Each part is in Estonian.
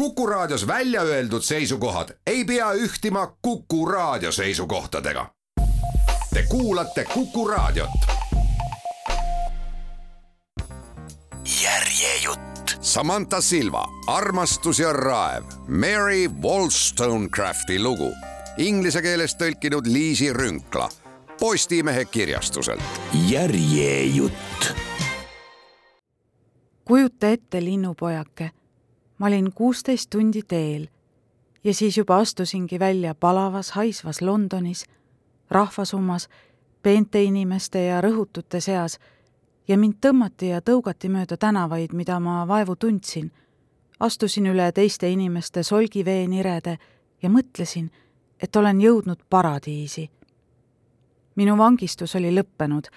Kuku Raadios välja öeldud seisukohad ei pea ühtima Kuku Raadio seisukohtadega. Te kuulate Kuku Raadiot. järjejutt. Samantha Silva, armastus ja raev, Mary Wollstonecrafti lugu, inglise keeles tõlkinud Liisi Rünkla Postimehe kirjastuselt. järjejutt. kujuta ette, linnupojake ma olin kuusteist tundi teel ja siis juba astusingi välja palavas haisvas Londonis, rahvasummas, peente inimeste ja rõhutute seas ja mind tõmmati ja tõugati mööda tänavaid, mida ma vaevu tundsin. astusin üle teiste inimeste solgiveenirede ja mõtlesin, et olen jõudnud paradiisi. minu vangistus oli lõppenud,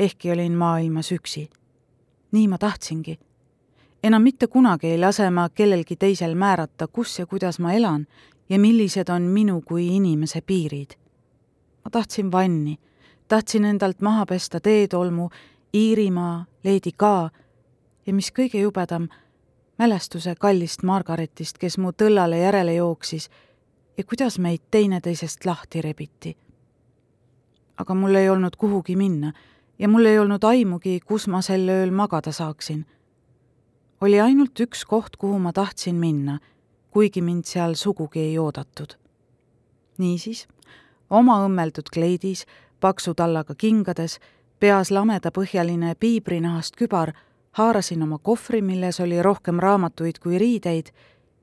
ehkki olin maailmas üksi. nii ma tahtsingi enam mitte kunagi ei lase ma kellelgi teisel määrata, kus ja kuidas ma elan ja millised on minu kui inimese piirid. ma tahtsin vanni, tahtsin endalt maha pesta teetolmu, Iirimaa, Lady Ka ja mis kõige jubedam, mälestuse kallist Margaretist, kes mu tõllale järele jooksis ja kuidas meid teineteisest lahti rebiti. aga mul ei olnud kuhugi minna ja mul ei olnud aimugi, kus ma sel ööl magada saaksin oli ainult üks koht, kuhu ma tahtsin minna, kuigi mind seal sugugi ei oodatud. niisiis, oma õmmeldud kleidis, paksu tallaga kingades, peas lamedapõhjaline piibrinahast kübar, haarasin oma kohvri, milles oli rohkem raamatuid kui riideid,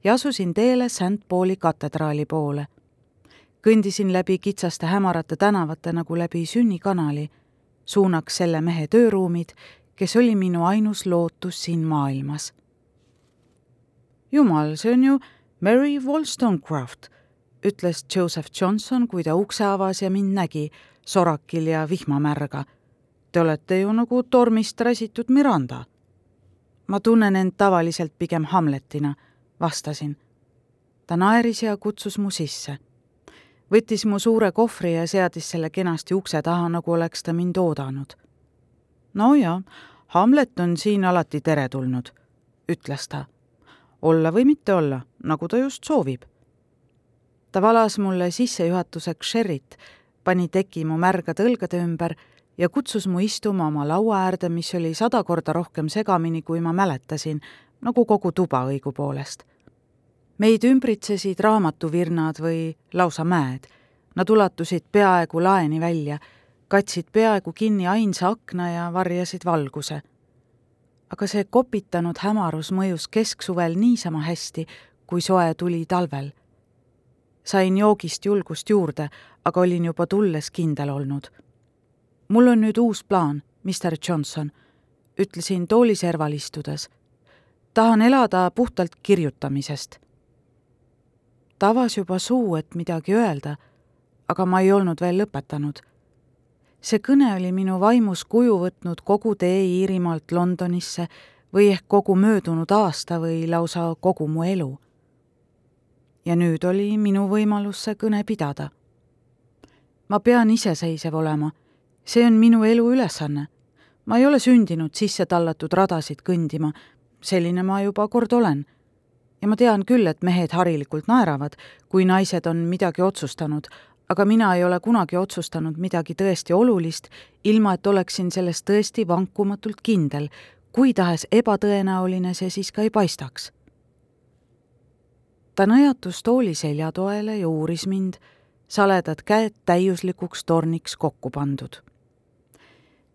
ja asusin teele St Pauli katedraali poole. kõndisin läbi kitsaste hämarate tänavate nagu läbi sünnikanali, suunaks selle mehe tööruumid kes oli minu ainus lootus siin maailmas. jumal, see on ju Mary Wollstonecraft, ütles Joseph Johnson, kui ta ukse avas ja mind nägi sorakil ja vihmamärga. Te olete ju nagu tormist räsitud Miranda. ma tunnen end tavaliselt pigem Hamletina, vastasin. ta naeris ja kutsus mu sisse võttis mu suure kohvri ja seadis selle kenasti ukse taha, nagu oleks ta mind oodanud. No ja, Hamlet on siin alati teretulnud, ütles ta. olla või mitte olla, nagu ta just soovib. ta valas mulle sissejuhatuseks sherrit, pani teki mu märgade õlgade ümber ja kutsus mu istuma oma laua äärde, mis oli sada korda rohkem segamini, kui ma mäletasin, nagu kogu tuba õigupoolest. meid ümbritsesid raamatuvirnad või lausa mäed. Nad ulatusid peaaegu laeni välja katsid peaaegu kinni ainsa akna ja varjasid valguse. aga see kopitanud hämarus mõjus kesksuvel niisama hästi, kui soe tuli talvel. sain joogist julgust juurde, aga olin juba tulles kindel olnud. mul on nüüd uus plaan, Mr Johnson, ütlesin tooliserval istudes. tahan elada puhtalt kirjutamisest. ta avas juba suu, et midagi öelda, aga ma ei olnud veel lõpetanud see kõne oli minu vaimus kuju võtnud kogu tee Iirimaalt Londonisse või ehk kogu möödunud aasta või lausa kogu mu elu. ja nüüd oli minu võimalus see kõne pidada. ma pean iseseisev olema, see on minu elu ülesanne. ma ei ole sündinud sisse tallatud radasid kõndima, selline ma juba kord olen ja ma tean küll, et mehed harilikult naeravad, kui naised on midagi otsustanud, aga mina ei ole kunagi otsustanud midagi tõesti olulist, ilma et oleksin selles tõesti vankumatult kindel, kui tahes ebatõenäoline see siis ka ei paistaks. ta nõjatus tooli seljatoele ja uuris mind, saledad käed täiuslikuks torniks kokku pandud.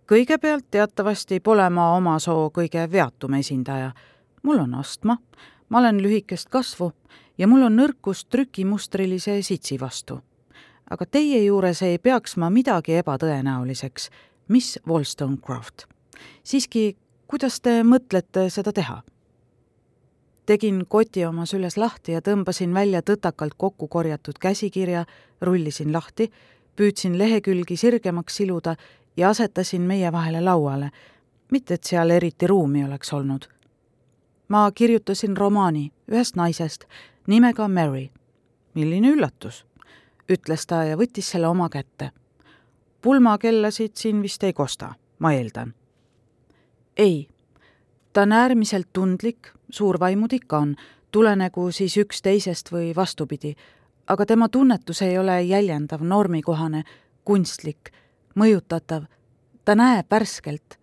kõigepealt teatavasti pole ma oma soo kõige veatum esindaja. mul on astma, ma olen lühikest kasvu ja mul on nõrkus trükimustrilise sitsi vastu aga teie juures ei peaks ma midagi ebatõenäoliseks, mis Wollstonecraft. siiski, kuidas te mõtlete seda teha? tegin koti oma süles lahti ja tõmbasin välja tõtakalt kokku korjatud käsikirja, rullisin lahti, püüdsin lehekülgi sirgemaks siluda ja asetasin meie vahele lauale, mitte et seal eriti ruumi oleks olnud. ma kirjutasin romaani ühest naisest nimega Mary. milline üllatus ütles ta ja võttis selle oma kätte. pulmakellasid siin vist ei kosta, ma eeldan. ei, ta on äärmiselt tundlik, suurvaimud ikka on, tulenegu siis üksteisest või vastupidi, aga tema tunnetus ei ole jäljendav, normikohane, kunstlik, mõjutatav. ta näeb värskelt,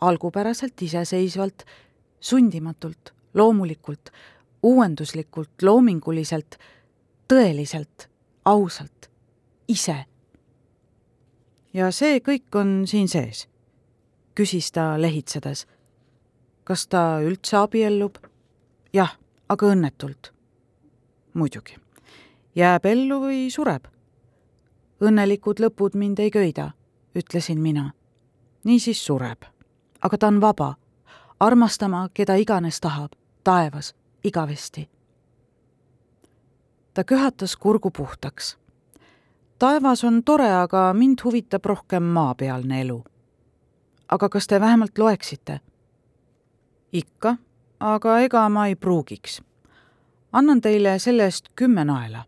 algupäraselt, iseseisvalt, sundimatult, loomulikult, uuenduslikult, loominguliselt, tõeliselt, ausalt, ise. ja see kõik on siin sees, küsis ta lehitsedes. kas ta üldse abiellub? jah, aga õnnetult. muidugi. jääb ellu või sureb? õnnelikud lõpud mind ei köida, ütlesin mina. niisiis sureb. aga ta on vaba, armastama keda iganes tahab, taevas, igavesti. Ta köhatas kurgu puhtaks. taevas on tore, aga mind huvitab rohkem maapealne elu. aga kas te vähemalt loeksite? ikka aga ega ma ei pruugiks. annan teile selle eest kümme naela.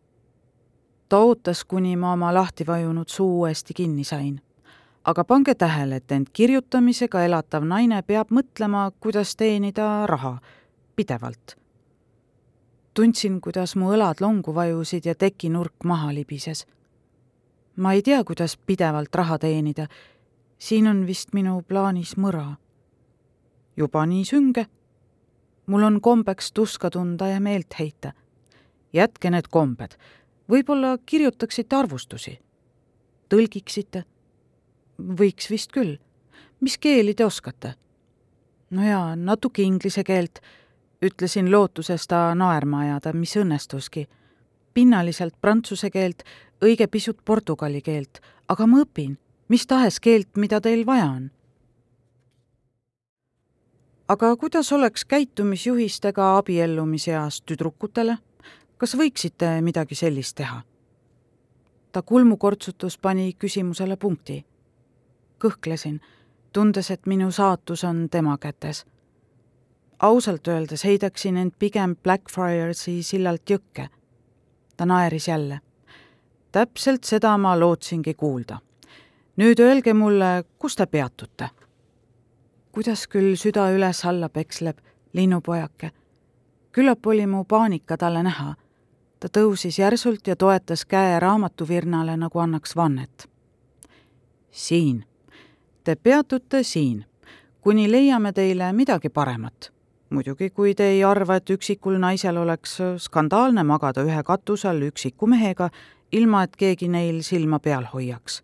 ta ootas, kuni ma oma lahti vajunud suu uuesti kinni sain. aga pange tähele, et end kirjutamisega elatav naine peab mõtlema, kuidas teenida raha pidevalt. Tundsin, kuidas mu õlad longu vajusid ja tekinurk maha libises. ma ei tea, kuidas pidevalt raha teenida. siin on vist minu plaanis mõra. juba nii sünge mul on kombeks tuska tunda ja meelt heita. jätke need kombed, võib-olla kirjutaksite arvustusi, tõlgiksite. võiks vist küll. mis keeli te oskate? no jaa, natuke inglise keelt, ütlesin lootuses ta naerma ajada, mis õnnestuski. pinnaliselt prantsuse keelt, õige pisut portugali keelt, aga ma õpin mis tahes keelt, mida teil vaja on aga kuidas oleks käitumisjuhistega abiellumiseas tüdrukutele? kas võiksite midagi sellist teha? ta kulmukortsutus pani küsimusele punkti. kõhklesin, tundes, et minu saatus on tema kätes. Ausalt öeldes heidaksin end pigem Blackfriarsi sillalt jõkke. ta naeris jälle. täpselt seda ma lootsingi kuulda. nüüd öelge mulle, kus te peatute kuidas küll süda üles-alla peksleb, linnupojake. küllap oli mu paanika talle näha. ta tõusis järsult ja toetas käe raamatuvirnale, nagu annaks vannet. siin. Te peatute siin, kuni leiame teile midagi paremat. Muidugi, kui te ei arva, et üksikul naisel oleks skandaalne magada ühe katuse all üksiku mehega, ilma et keegi neil silma peal hoiaks.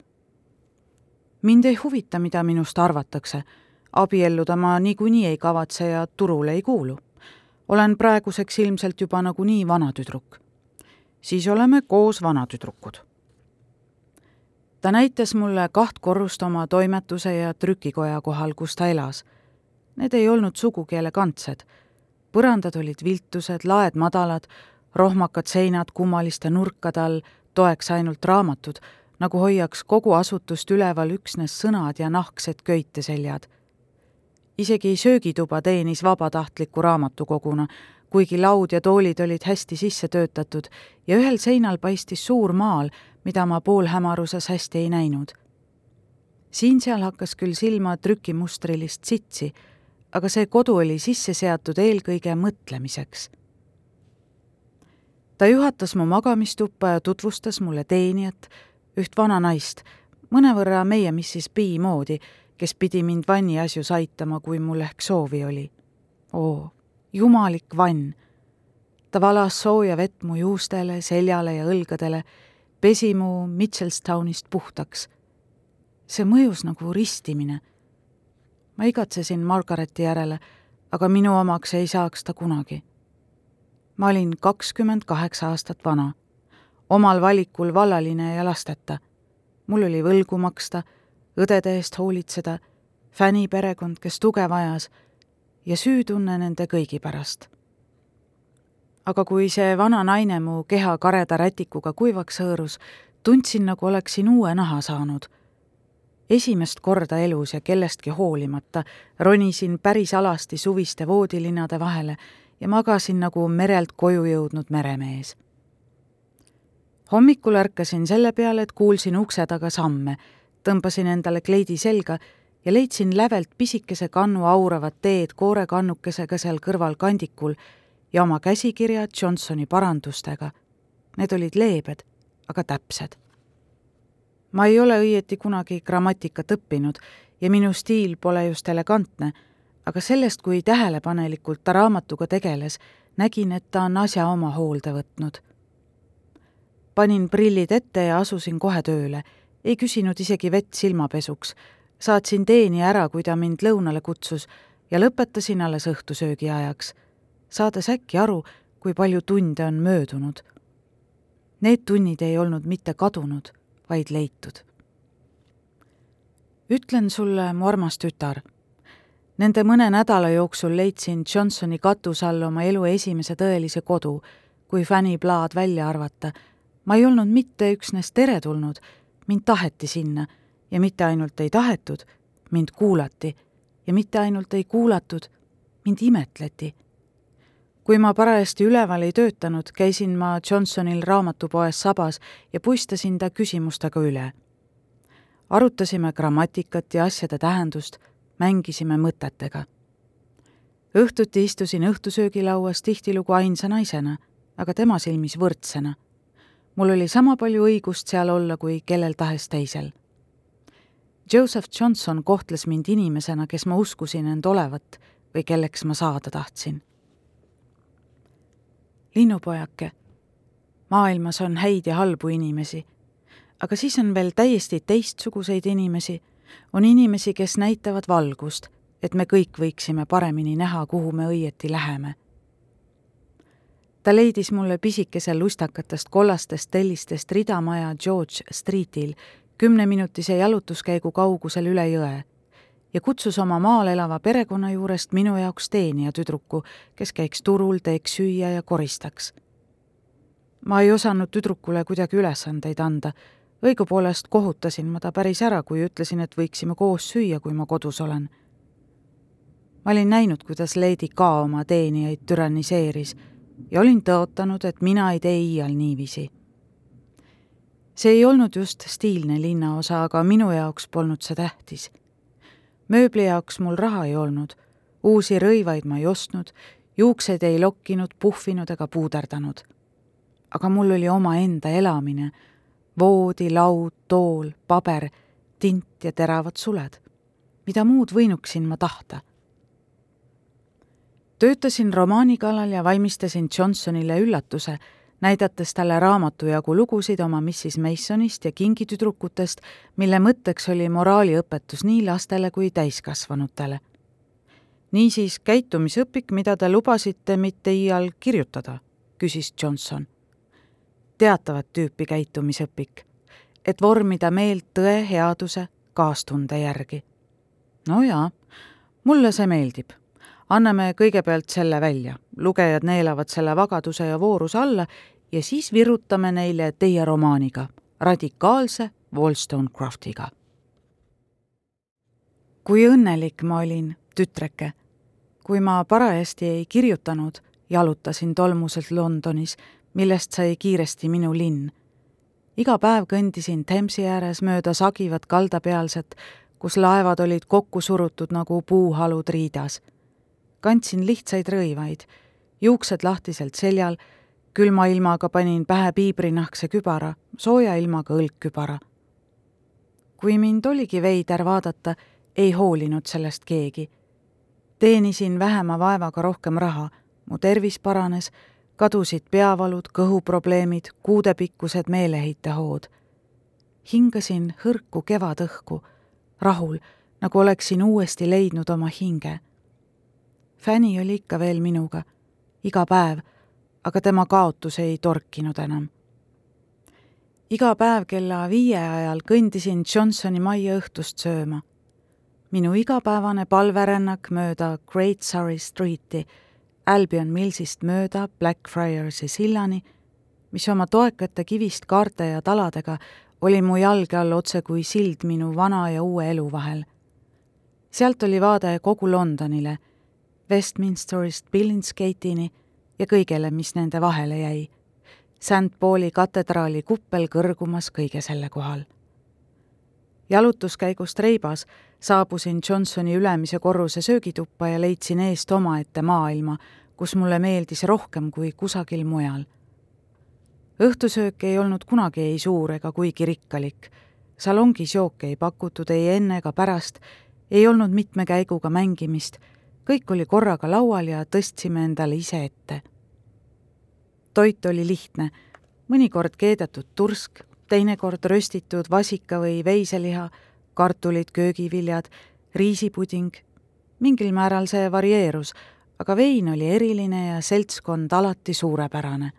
mind ei huvita, mida minust arvatakse abielluda ma niikuinii ei kavatse ja turule ei kuulu. olen praeguseks ilmselt juba nagunii vanatüdruk. siis oleme koos vanatüdrukud. ta näitas mulle kaht korrust oma toimetuse ja trükikoja kohal, kus ta elas. Need ei olnud sugugi elegantsed. põrandad olid viltused, laed madalad, rohmakad seinad kummaliste nurkade all, toeks ainult raamatud, nagu hoiaks kogu asutust üleval üksnes sõnad ja nahksed köiteseljad isegi söögituba teenis vabatahtliku raamatukoguna, kuigi laud ja toolid olid hästi sisse töötatud ja ühel seinal paistis suur maal, mida ma poolhämaruses hästi ei näinud. siin-seal hakkas küll silma trükimustrilist sitsi, aga see kodu oli sisse seatud eelkõige mõtlemiseks. ta juhatas mu magamistuppa ja tutvustas mulle teenijat, üht vana naist, mõnevõrra meie Mrs B moodi kes pidi mind vanni asjus aitama, kui mul ehk soovi oli. oo, jumalik vann! ta valas sooja vett mu juustele, seljale ja õlgadele, pesi mu Mitchelstownist puhtaks. see mõjus nagu ristimine. Ma igatsesin Margareti järele, aga minu omaks ei saaks ta kunagi. ma olin kakskümmend kaheksa aastat vana, omal valikul vallaline ja lasteta. mul oli võlgu maksta õdede eest hoolitseda, fänniperekond, kes tuge vajas ja süütunne nende kõigi pärast. aga kui see vana naine mu keha kareda rätikuga kuivaks hõõrus, tundsin, nagu oleksin uue naha saanud. Esimest korda elus ja kellestki hoolimata ronisin päris alasti suviste voodilinade vahele ja magasin nagu merelt koju jõudnud meremees hommikul ärkasin selle peale, et kuulsin ukse taga samme tõmbasin endale kleidi selga ja leidsin lävelt pisikese kannu auravat teed koorekannukesega seal kõrval kandikul ja oma käsikirja Johnsoni parandustega. Need olid leebed, aga täpsed. Ma ei ole õieti kunagi grammatikat õppinud ja minu stiil pole just elegantne, aga sellest, kui tähelepanelikult ta raamatuga tegeles, nägin, et ta on asja oma hoolde võtnud. panin prillid ette ja asusin kohe tööle, ei küsinud isegi vett silmapesuks, saatsin teeni ära, kui ta mind lõunale kutsus ja lõpetasin alles õhtusöögi ajaks, saades äkki aru, kui palju tunde on möödunud. Need tunnid ei olnud mitte kadunud, vaid leitud. ütlen sulle, mu armas tütar Nende mõne nädala jooksul leidsin Johnsoni katuse all oma elu esimese tõelise kodu, kui Fanny Plaad välja arvata. ma ei olnud mitte üksnes teretulnud, mind taheti sinna ja mitte ainult ei tahetud, mind kuulati ja mitte ainult ei kuulatud, mind imetleti. Kui ma parajasti üleval ei töötanud, käisin ma Johnsonil raamatupoes sabas ja puistasin ta küsimustega üle. arutasime grammatikat ja asjade tähendust mängisime mõtetega. õhtuti istusin õhtusöögilauas tihtilugu ainsa naisena, aga tema silmis võrdsena. mul oli sama palju õigust seal olla kui kellel tahes teisel. Joseph Johnson kohtles mind inimesena, kes ma uskusin end olevat või kelleks ma saada tahtsin. Linnupojake, maailmas on häid ja halbu inimesi, aga siis on veel täiesti teistsuguseid inimesi. On inimesi, kes näitavad valgust, et me kõik võiksime paremini näha, kuhu me õieti läheme. ta leidis mulle pisikese lustakatest kollastest tellistest ridamaja George Streetil kümneminutise jalutuskäigu kaugusel üle jõe ja kutsus oma maal elava perekonna juurest minu jaoks teenija tüdruku, kes käiks turul, teeks süüa ja koristaks. ma ei osanud tüdrukule kuidagi ülesandeid anda õigupoolest kohutasin ma ta päris ära, kui ütlesin, et võiksime koos süüa, kui ma kodus olen. ma olin näinud, kuidas Lady K oma teenijaid türanniseeris ja olin tõotanud, et mina ei tee iial niiviisi. see ei olnud just stiilne linnaosa, aga minu jaoks polnud see tähtis. Mööbli jaoks mul raha ei olnud, uusi rõivaid ma ei ostnud, juukseid ei lokkinud, puhvinud ega puuderdanud. aga mul oli omaenda elamine voodi, laud, tool, paber, tint ja teravad suled. mida muud võinuksin ma tahta? töötasin romaani kallal ja valmistasin Johnsonile üllatuse, näidates talle raamatu jagu lugusid oma Mrs Masonist ja kingitüdrukutest, mille mõtteks oli moraaliõpetus nii lastele kui täiskasvanutele. niisiis käitumisõpik, mida te lubasite mitte iial kirjutada, küsis Johnson teatavat tüüpi käitumisõpik, et vormida meelt tõe, headuse, kaastunde järgi. no jaa, mulle see meeldib. anname kõigepealt selle välja, lugejad neelavad selle vagaduse ja vooruse alla ja siis virutame neile teie romaaniga, radikaalse Wollstonecraftiga. kui õnnelik ma olin, tütreke, kui ma parajasti ei kirjutanud, jalutasin tolmuselt Londonis millest sai kiiresti minu linn. iga päev kõndisin Themsi ääres mööda sagivat kaldapealset, kus laevad olid kokku surutud nagu puuhalud riidas. kandsin lihtsaid rõivaid, juuksed lahtiselt seljal, külma ilmaga panin pähe piibrinahkse kübara, sooja ilmaga õlgkübara. kui mind oligi veider vaadata, ei hoolinud sellest keegi. teenisin vähema vaevaga rohkem raha, mu tervis paranes kadusid peavalud, kõhuprobleemid, kuudepikkused meeleheitehood. hingasin hõrku kevadõhku, rahul, nagu oleksin uuesti leidnud oma hinge. Fanny oli ikka veel minuga, iga päev, aga tema kaotus ei torkinud enam. iga päev kella viie ajal kõndisin Johnsoni majja õhtust sööma. minu igapäevane palverännak mööda Great Surrey Streeti Albion Millsist mööda Blackfriarsi sillani, mis oma toekate kivist kaarte ja taladega oli mu jalge all otse kui sild minu vana ja uue elu vahel. sealt oli vaade kogu Londonile, Westminsterist Billingsgate'ini ja kõigele, mis nende vahele jäi. St Pauli katedraali kuppel kõrgumas kõige selle kohal. jalutuskäigust reibas saabusin Johnsoni ülemise korruse söögituppa ja leidsin eest omaette maailma, kus mulle meeldis rohkem kui kusagil mujal. õhtusöök ei olnud kunagi ei suur ega kuigi rikkalik. salongis jooke ei pakutud ei enne ega pärast, ei olnud mitme käiguga mängimist, kõik oli korraga laual ja tõstsime endale ise ette. toit oli lihtne, mõnikord keedetud tursk, teinekord röstitud vasika või veiseliha, kartulid, köögiviljad, riisipuding. mingil määral see varieerus, aga vein oli eriline ja seltskond alati suurepärane.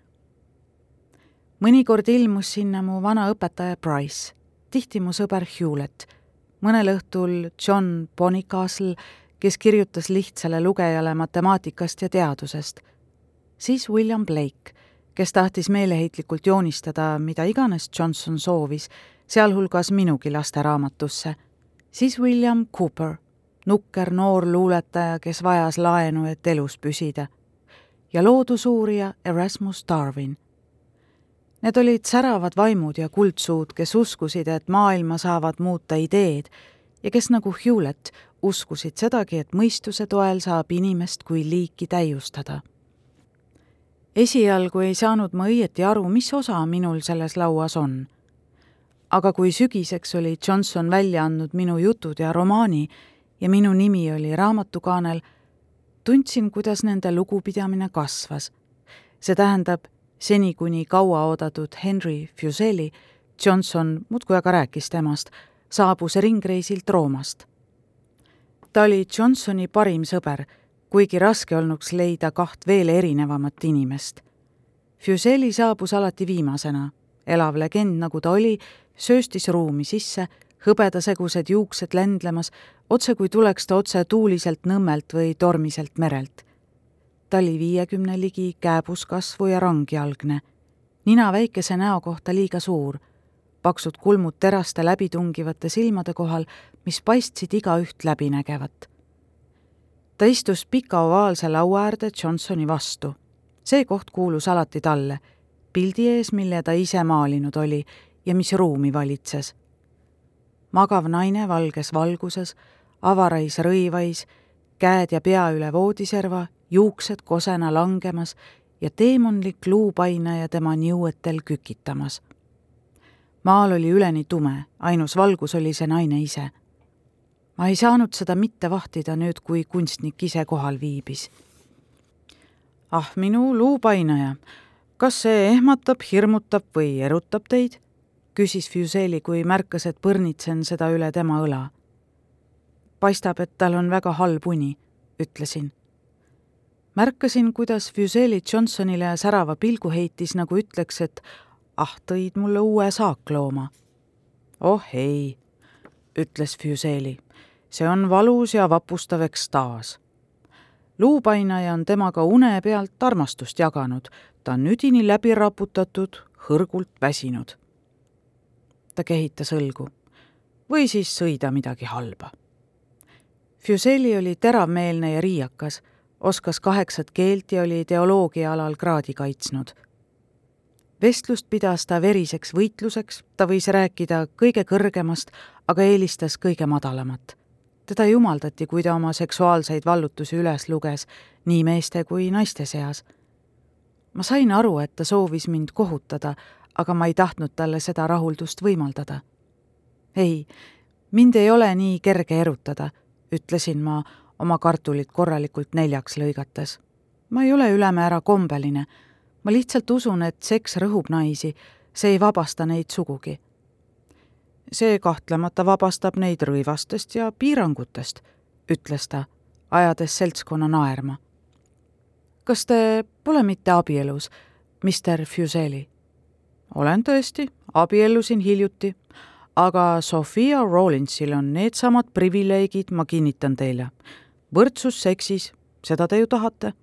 mõnikord ilmus sinna mu vana õpetaja Price, tihti mu sõber Hewlett, mõnel õhtul John Bonnicastle, kes kirjutas lihtsale lugejale matemaatikast ja teadusest, siis William Blake kes tahtis meeleheitlikult joonistada mida iganes Johnson soovis, sealhulgas minugi lasteraamatusse, siis William Cooper, nukker noor luuletaja, kes vajas laenu, et elus püsida, ja loodusuurija Erasmus Darwin. Need olid säravad vaimud ja kuldsuud, kes uskusid, et maailma saavad muuta ideed ja kes nagu Hewlett uskusid sedagi, et mõistuse toel saab inimest kui liiki täiustada esialgu ei saanud ma õieti aru, mis osa minul selles lauas on. aga kui sügiseks oli Johnson välja andnud minu jutud ja romaani ja minu nimi oli raamatukaanel, tundsin, kuidas nende lugupidamine kasvas. see tähendab, seni kuni kauaoodatud Henry Fuseli, Johnson muudkui aga rääkis temast, saabus ringreisilt Roomast. ta oli Johnsoni parim sõber kuigi raske olnuks leida kaht veel erinevamat inimest. Fuseli saabus alati viimasena, elav legend, nagu ta oli, sööstis ruumi sisse, hõbedasegused juuksed lendlemas, otse kui tuleks ta otse tuuliselt Nõmmelt või tormiselt merelt. ta oli viiekümne ligi, kääbus kasvu ja rangjalgne, nina väikese näo kohta liiga suur, paksud kulmud teraste läbitungivate silmade kohal, mis paistsid igaüht läbinägevat ta istus pika ovaalse laua äärde Johnsoni vastu. see koht kuulus alati talle, pildi ees, mille ta ise maalinud oli ja mis ruumi valitses. magav naine valges valguses, avarais rõivais, käed ja pea üle voodiserva, juuksed kosena langemas ja teemonlik luupainaja tema niuetel kükitamas. Maal oli üleni tume, ainus valgus oli see naine ise ma ei saanud seda mitte vahtida nüüd, kui kunstnik ise kohal viibis. ah, minu luupainaja, kas see ehmatab, hirmutab või erutab teid? küsis Fuseli, kui märkas, et põrnitsen seda üle tema õla. paistab, et tal on väga halb uni, ütlesin. märkasin, kuidas Fuseli Johnsonile särava pilgu heitis, nagu ütleks, et ah, tõid mulle uue saaklooma. oh ei, ütles Fuseli see on valus ja vapustav ekstaas. luupainaja on temaga une pealt armastust jaganud, ta on üdini läbi raputatud, hõrgult väsinud. ta kehitas õlgu. või siis sõi ta midagi halba. Fuseli oli teravmeelne ja riiakas, oskas kaheksat keelt ja oli teoloogia alal kraadi kaitsnud vestlust pidas ta veriseks võitluseks, ta võis rääkida kõige kõrgemast, aga eelistas kõige madalamat teda jumaldati, kui ta oma seksuaalseid vallutusi üles luges nii meeste kui naiste seas. ma sain aru, et ta soovis mind kohutada, aga ma ei tahtnud talle seda rahuldust võimaldada. ei, mind ei ole nii kerge erutada, ütlesin ma oma kartulit korralikult neljaks lõigates. ma ei ole ülemäära kombeline, ma lihtsalt usun, et seks rõhub naisi, see ei vabasta neid sugugi see kahtlemata vabastab neid rõivastest ja piirangutest, ütles ta, ajades seltskonna naerma. kas te pole mitte abielus, Mr Fuseli? olen tõesti, abiellusin hiljuti, aga Sofia Rawlinsil on needsamad privileegid, ma kinnitan teile. võrdsus seksis, seda te ju tahate?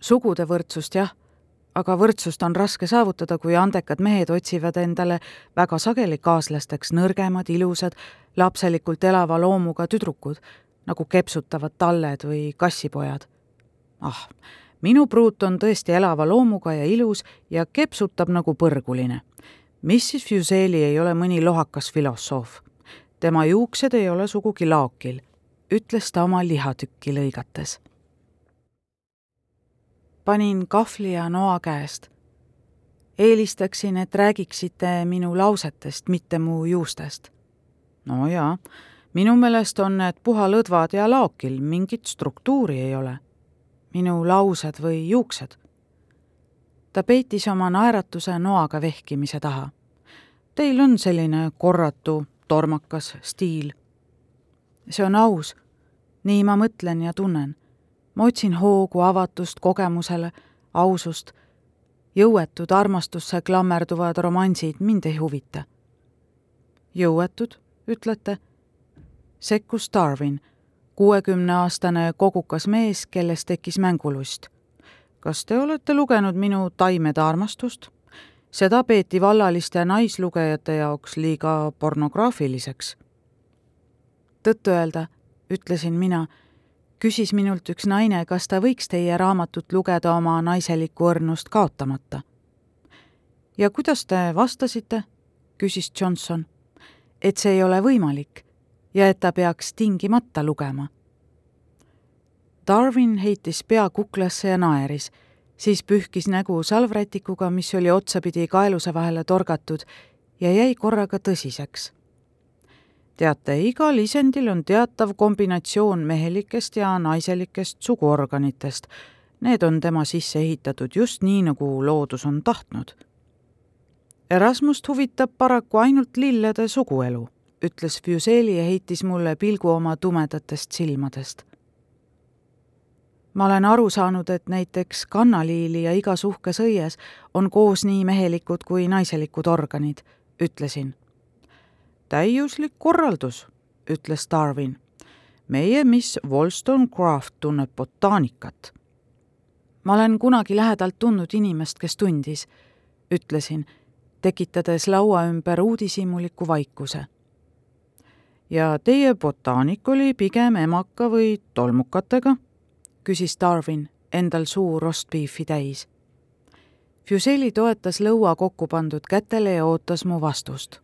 sugude võrdsust, jah aga võrdsust on raske saavutada, kui andekad mehed otsivad endale väga sageli kaaslasteks nõrgemad, ilusad, lapselikult elava loomuga tüdrukud, nagu kepsutavad talled või kassipojad. ah, minu pruut on tõesti elava loomuga ja ilus ja kepsutab nagu põrguline. Mrs Fuseli ei ole mõni lohakas filosoof. tema juuksed ei ole sugugi laokil, ütles ta oma lihatükki lõigates panin kahvli ja noa käest. eelistaksin, et räägiksite minu lausetest, mitte mu juustest. no jaa, minu meelest on need puhalõdvad ja laokil, mingit struktuuri ei ole. minu laused või juuksed. ta peitis oma naeratuse noaga vehkimise taha. Teil on selline korratu, tormakas stiil. see on aus. nii ma mõtlen ja tunnen ma otsin hoogu, avatust kogemusele, ausust. jõuetud armastusse klammerduvad romansid mind ei huvita. jõuetud, ütlete? sekkus Darwin, kuuekümneaastane kogukas mees, kellest tekkis mängulust. kas te olete lugenud minu Taimede armastust? seda peeti vallaliste naislugejate jaoks liiga pornograafiliseks. tõtt-öelda, ütlesin mina küsis minult üks naine, kas ta võiks teie raamatut lugeda oma naiselikku õrnust kaotamata. ja kuidas te vastasite? küsis Johnson. et see ei ole võimalik ja et ta peaks tingimata lugema. Darwin heitis pea kuklasse ja naeris, siis pühkis nägu salvrätikuga, mis oli otsapidi kaeluse vahele torgatud ja jäi korraga tõsiseks teate, igal isendil on teatav kombinatsioon mehelikest ja naiselikest suguorganitest. Need on tema sisse ehitatud just nii, nagu loodus on tahtnud. Erasmust huvitab paraku ainult lillede suguelu, ütles Fuseli ja heitis mulle pilgu oma tumedatest silmadest. ma olen aru saanud, et näiteks kannaliili ja igas uhkes õies on koos nii mehelikud kui naiselikud organid, ütlesin täiuslik korraldus, ütles Darwin. meie miss Wollstonecraft tunneb botaanikat. ma olen kunagi lähedalt tundnud inimest, kes tundis, ütlesin, tekitades laua ümber uudishimuliku vaikuse. ja teie botaanik oli pigem emaka või tolmukatega? küsis Darwin, endal suu rostbeefi täis. Fuseli toetas lõua kokku pandud kätele ja ootas mu vastust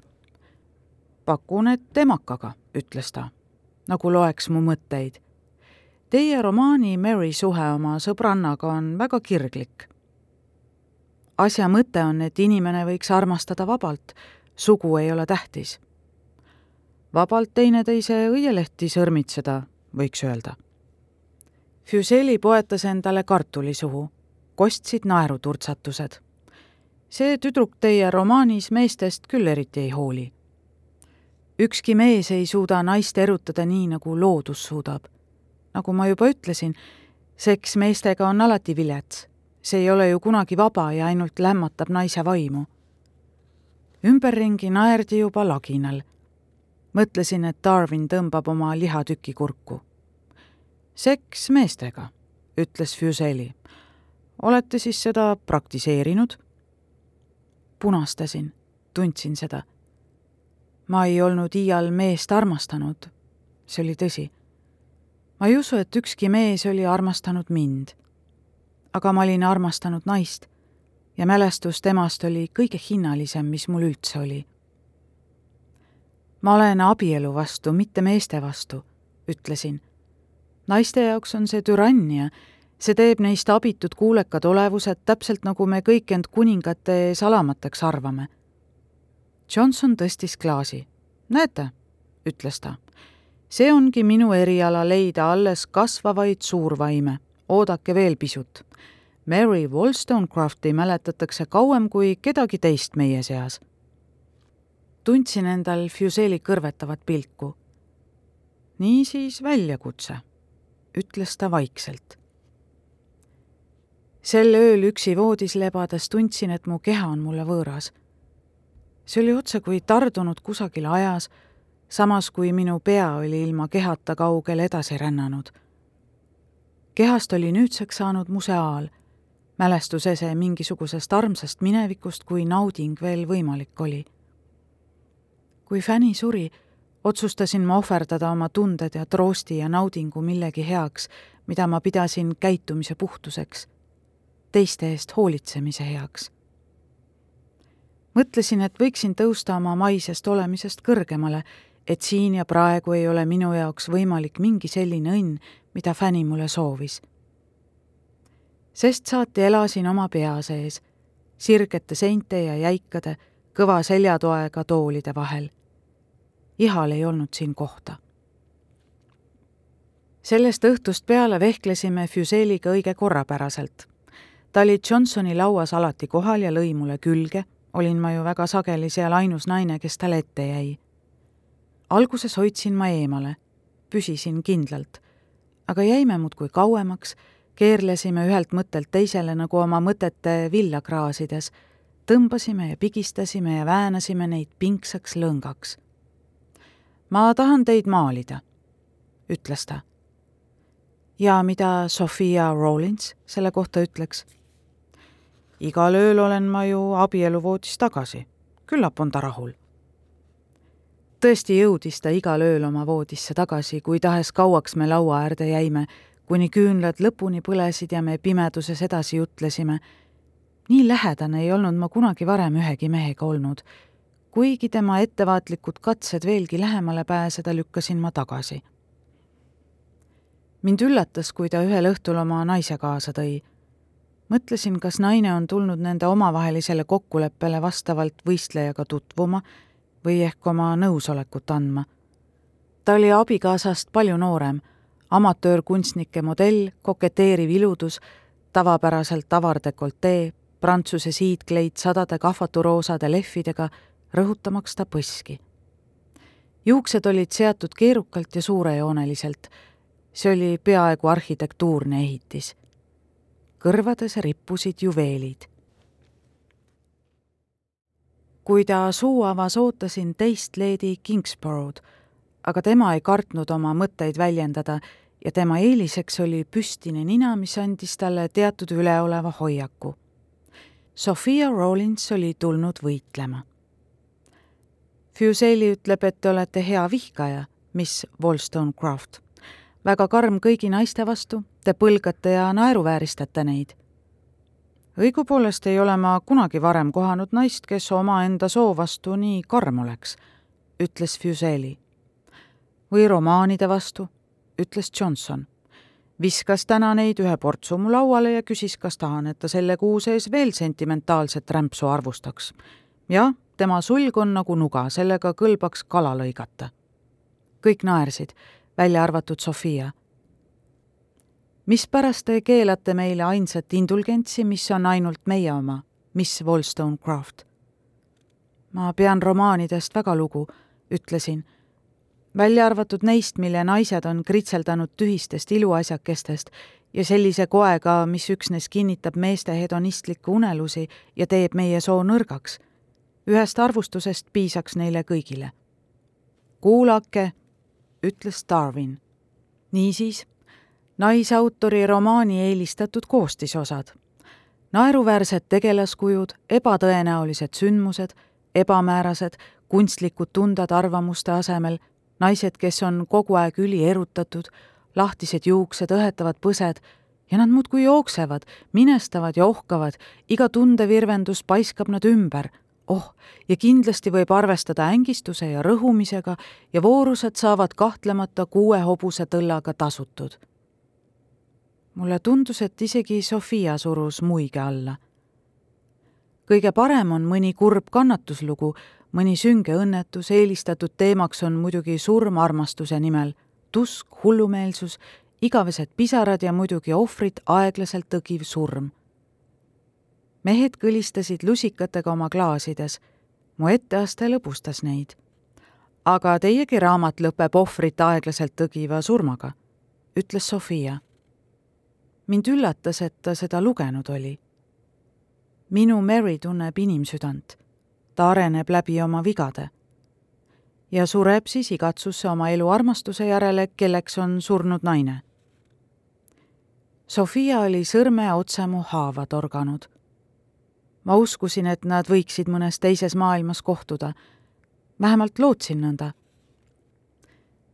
pakun, et temakaga, ütles ta, nagu loeks mu mõtteid. Teie romaani Mary suhe oma sõbrannaga on väga kirglik. asja mõte on, et inimene võiks armastada vabalt, sugu ei ole tähtis. vabalt teineteise õielehti sõrmitseda, võiks öelda. Fuseli poetas endale kartuli suhu, kostsid naeruturtsatused see tüdruk teie romaanis meestest küll eriti ei hooli ükski mees ei suuda naist erutada nii, nagu loodus suudab. nagu ma juba ütlesin, seks meestega on alati vilets. see ei ole ju kunagi vaba ja ainult lämmatab naise vaimu. ümberringi naerdi juba laginal. mõtlesin, et Darwin tõmbab oma lihatüki kurku. seks meestega, ütles Fuseli. olete siis seda praktiseerinud? punastasin, tundsin seda ma ei olnud iial meest armastanud, see oli tõsi. ma ei usu, et ükski mees oli armastanud mind. aga ma olin armastanud naist ja mälestus temast oli kõige hinnalisem, mis mul üldse oli. ma olen abielu vastu, mitte meeste vastu, ütlesin. naiste jaoks on see türannia, see teeb neist abitud kuulekad olevused, täpselt nagu me kõik end kuningate ees alamateks arvame Johnson tõstis klaasi. näete, ütles ta, see ongi minu eriala leida alles kasvavaid suurvaime, oodake veel pisut. Mary Wollstonecrafti mäletatakse kauem kui kedagi teist meie seas. tundsin endal Fuseli kõrvetavat pilku. niisiis väljakutse, ütles ta vaikselt sel ööl üksi voodis lebades tundsin, et mu keha on mulle võõras see oli otsekui tardunud kusagil ajas, samas kui minu pea oli ilma kehata kaugele edasi rännanud. kehast oli nüüdseks saanud museaal, mälestusese mingisugusest armsast minevikust, kui nauding veel võimalik oli. kui Fanny suri, otsustasin ma ohverdada oma tunded ja troosti ja naudingu millegi heaks, mida ma pidasin käitumise puhtuseks, teiste eest hoolitsemise heaks mõtlesin, et võiksin tõusta oma maisest olemisest kõrgemale, et siin ja praegu ei ole minu jaoks võimalik mingi selline õnn, mida Fanny mulle soovis. sest saati elasin oma pea sees, sirgete seinte ja jäikade, kõva seljatoega toolide vahel. ihal ei olnud siin kohta. sellest õhtust peale vehklesime Füseliga õige korrapäraselt. ta oli Johnsoni lauas alati kohal ja lõi mulle külge, olin ma ju väga sageli seal ainus naine, kes talle ette jäi. alguses hoidsin ma eemale, püsisin kindlalt, aga jäime muudkui kauemaks keerlesime ühelt mõttelt teisele nagu oma mõtete villa kraasides, tõmbasime ja pigistasime ja väänasime neid pingsaks lõngaks. ma tahan teid maalida, ütles ta. ja mida Sofia Rollins selle kohta ütleks? Igal ööl olen ma ju abieluvoodis tagasi, küllap on ta rahul tõesti jõudis ta igal ööl oma voodisse tagasi, kui tahes kauaks me laua äärde jäime kuni küünlad lõpuni põlesid ja me pimeduses edasi jutlesime. nii lähedane ei olnud ma kunagi varem ühegi mehega olnud. kuigi tema ettevaatlikud katsed veelgi lähemale pääseda lükkasin ma tagasi. mind üllatas, kui ta ühel õhtul oma naise kaasa tõi. Mõtlesin, kas naine on tulnud nende omavahelisele kokkuleppele vastavalt võistlejaga tutvuma või ehk oma nõusolekut andma. ta oli abikaasast palju noorem amatöörkunstnike modell, koketeeriv iludus, tavapäraselt avar dekoltee, prantsuse siidkleit sadade kahvaturoosade lehvidega, rõhutamaks ta põski. juuksed olid seatud keerukalt ja suurejooneliselt. see oli peaaegu arhitektuurne ehitis. Kõrvades rippusid juveelid. kui ta suu avas, ootasin teist leedi Kingsborrow'd aga tema ei kartnud oma mõtteid väljendada ja tema eeliseks oli püstine nina, mis andis talle teatud üleoleva hoiaku. Sophia Rollins oli tulnud võitlema. Fuseli ütleb, et te olete hea vihkaja, miss Wollstonecraft. väga karm kõigi naiste vastu, te põlgate ja naeruvääristate neid. õigupoolest ei ole ma kunagi varem kohanud naist, kes omaenda soo vastu nii karm oleks, ütles Fuseli või romaanide vastu, ütles Johnson. viskas täna neid ühe portsu mu lauale ja küsis, kas tahan, et ta selle kuu sees veel sentimentaalset rämpsu arvustaks. jah, tema sulg on nagu nuga, sellega kõlbaks kala lõigata. kõik naersid, välja arvatud Sofia. Mispärast te keelate meile ainsat indulgentsi, mis on ainult meie oma, Miss Wollstonecraft? ma pean romaanidest väga lugu, ütlesin välja arvatud neist, mille naised on kritseldanud tühistest iluasjakestest ja sellise koega, mis üksnes kinnitab meeste hedonistlikke unelusi ja teeb meie soo nõrgaks. ühest arvustusest piisaks neile kõigile. kuulake, ütles Darwin. niisiis, naisautori romaani eelistatud koostisosad. naeruväärsed tegelaskujud, ebatõenäolised sündmused, ebamäärased, kunstlikud tunded arvamuste asemel naised, kes on kogu aeg ülierutatud, lahtised juuksed, õhetavad põsed ja nad muudkui jooksevad, minestavad ja ohkavad, iga tundevirvendus paiskab nad ümber. oh, ja kindlasti võib arvestada ängistuse ja rõhumisega ja voorused saavad kahtlemata kuue hobuse tõllaga tasutud. Mulle tundus, et isegi Sofia surus muige alla. kõige parem on mõni kurb kannatuslugu, mõni sünge õnnetus, eelistatud teemaks on muidugi surm armastuse nimel, tusk, hullumeelsus, igavesed pisarad ja muidugi ohvrit aeglaselt tõgiv surm. mehed kõlistasid lusikatega oma klaasides, mu etteaste lõbustas neid. aga teiegi raamat lõpeb ohvrit aeglaselt tõgiva surmaga, ütles Sofia. Mind üllatas, et ta seda lugenud oli. minu Mary tunneb inimsüdant ta areneb läbi oma vigade. ja sureb siis igatsusse oma elu armastuse järele, kelleks on surnud naine. Sofia oli sõrme otse mu haava torganud. ma uskusin, et nad võiksid mõnes teises maailmas kohtuda. vähemalt lootsin nõnda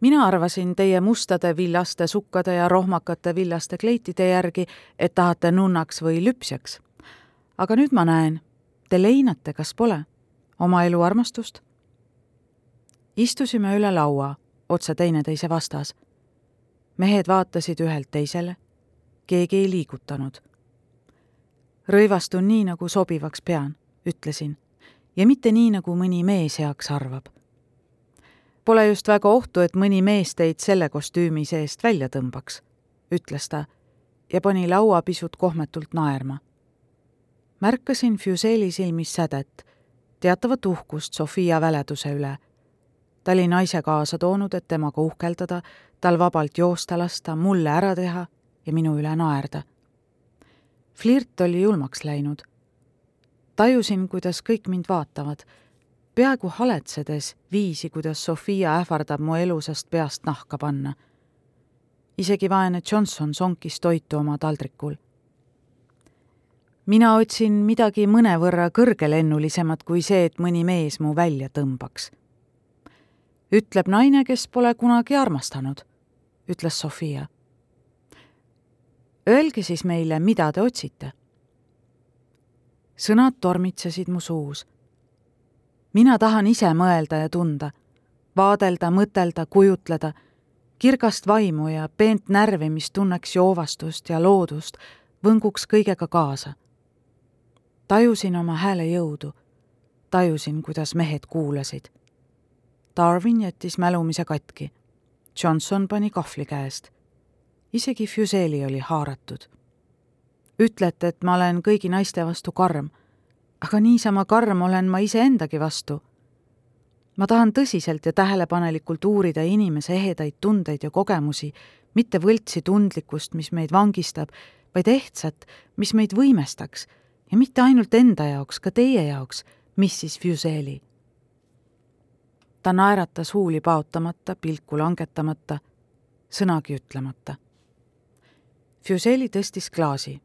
mina arvasin teie mustade villaste sukkade ja rohmakate villaste kleitide järgi, et tahate nunnaks või lüpsjaks. aga nüüd ma näen, te leinate, kas pole? oma elu armastust? istusime üle laua, otse teineteise vastas. mehed vaatasid ühelt teisele, keegi ei liigutanud. rõivastun nii, nagu sobivaks pean, ütlesin, ja mitte nii, nagu mõni mees heaks arvab. Pole just väga ohtu, et mõni mees teid selle kostüümi seest välja tõmbaks, ütles ta ja pani laua pisut kohmetult naerma. märkasin Fuseli silmis sädet, teatavat uhkust Sofia väleduse üle. ta oli naise kaasa toonud, et temaga uhkeldada, tal vabalt joosta lasta, mulle ära teha ja minu üle naerda. flirt oli julmaks läinud. tajusin, kuidas kõik mind vaatavad, peaaegu haletsedes viisi, kuidas Sofia ähvardab mu elusast peast nahka panna isegi vaene Johnson sonkis toitu oma taldrikul. mina otsin midagi mõnevõrra kõrgelennulisemat kui see, et mõni mees mu välja tõmbaks. ütleb naine, kes pole kunagi armastanud, ütles Sofia. Öelge siis meile, mida te otsite. sõnad tormitsesid mu suus. Mina tahan ise mõelda ja tunda, vaadelda, mõtelda, kujutleda kirgast vaimu ja peent närvi, mis tunneks joovastust ja loodust, võnguks kõigega kaasa. tajusin oma hääle jõudu, tajusin, kuidas mehed kuulasid. Darwin jättis mälumise katki. Johnson pani kahvli käest. isegi Fuseli oli haaratud. ütlete, et ma olen kõigi naiste vastu karm, aga niisama karm olen ma iseendagi vastu ma tahan tõsiselt ja tähelepanelikult uurida inimese ehedaid tundeid ja kogemusi, mitte võltsi tundlikkust, mis meid vangistab, vaid ehtsat, mis meid võimestaks ja mitte ainult enda jaoks, ka teie jaoks, missis Fuseli. ta naeratas huuli paotamata, pilku langetamata, sõnagi ütlemata. Fuseli tõstis klaasi.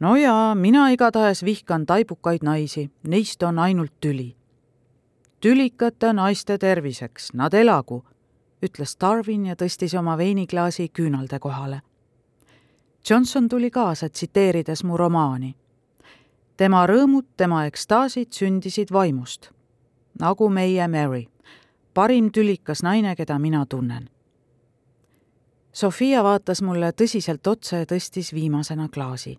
No jaa, mina igatahes vihkan taibukaid naisi, neist on ainult tüli tülikate naiste terviseks, nad elagu, ütles Darwin ja tõstis oma veiniklaasi küünalde kohale. Johnson tuli kaasa, tsiteerides mu romaani. tema rõõmud, tema ekstaasid sündisid vaimust, nagu meie Mary, parim tülikas naine, keda mina tunnen. Sofia vaatas mulle tõsiselt otsa ja tõstis viimasena klaasi.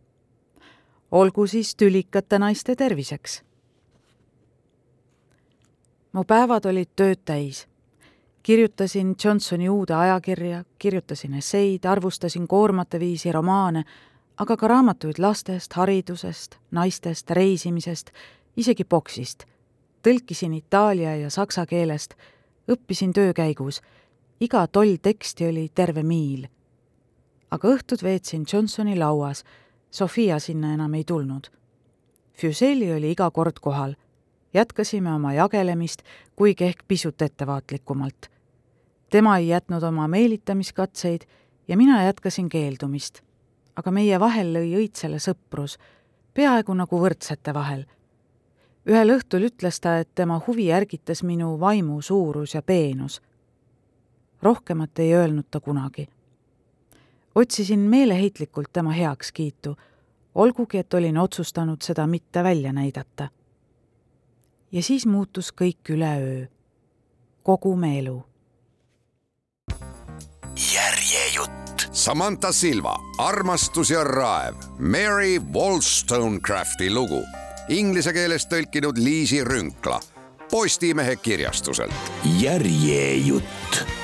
Olgu siis tülikate naiste terviseks mu päevad olid tööd täis. kirjutasin Johnsoni uude ajakirja, kirjutasin esseid, arvustasin koormate viisi romaane, aga ka raamatuid lastest, haridusest, naistest, reisimisest, isegi poksist. tõlkisin itaalia ja saksa keelest, õppisin töö käigus. iga toll teksti oli terve miil. aga õhtud veetsin Johnsoni lauas, Sofia sinna enam ei tulnud. Fuseli oli iga kord kohal jätkasime oma jagelemist, kuigi ehk pisut ettevaatlikumalt. tema ei jätnud oma meelitamiskatseid ja mina jätkasin keeldumist. aga meie vahel lõi õitsele sõprus, peaaegu nagu võrdsete vahel. ühel õhtul ütles ta, et tema huvi ärgitas minu vaimu suurus ja peenus. rohkemat ei öelnud ta kunagi. Otsisin meeleheitlikult tema heakskiitu, olgugi et olin otsustanud seda mitte välja näidata ja siis muutus kõik üleöö, kogu me elu. järjejutt. Samantha Silva, Armastus ja raev, Mary Wollstonecrafti lugu, inglise keeles tõlkinud Liisi Rünkla Postimehe kirjastuselt. järjejutt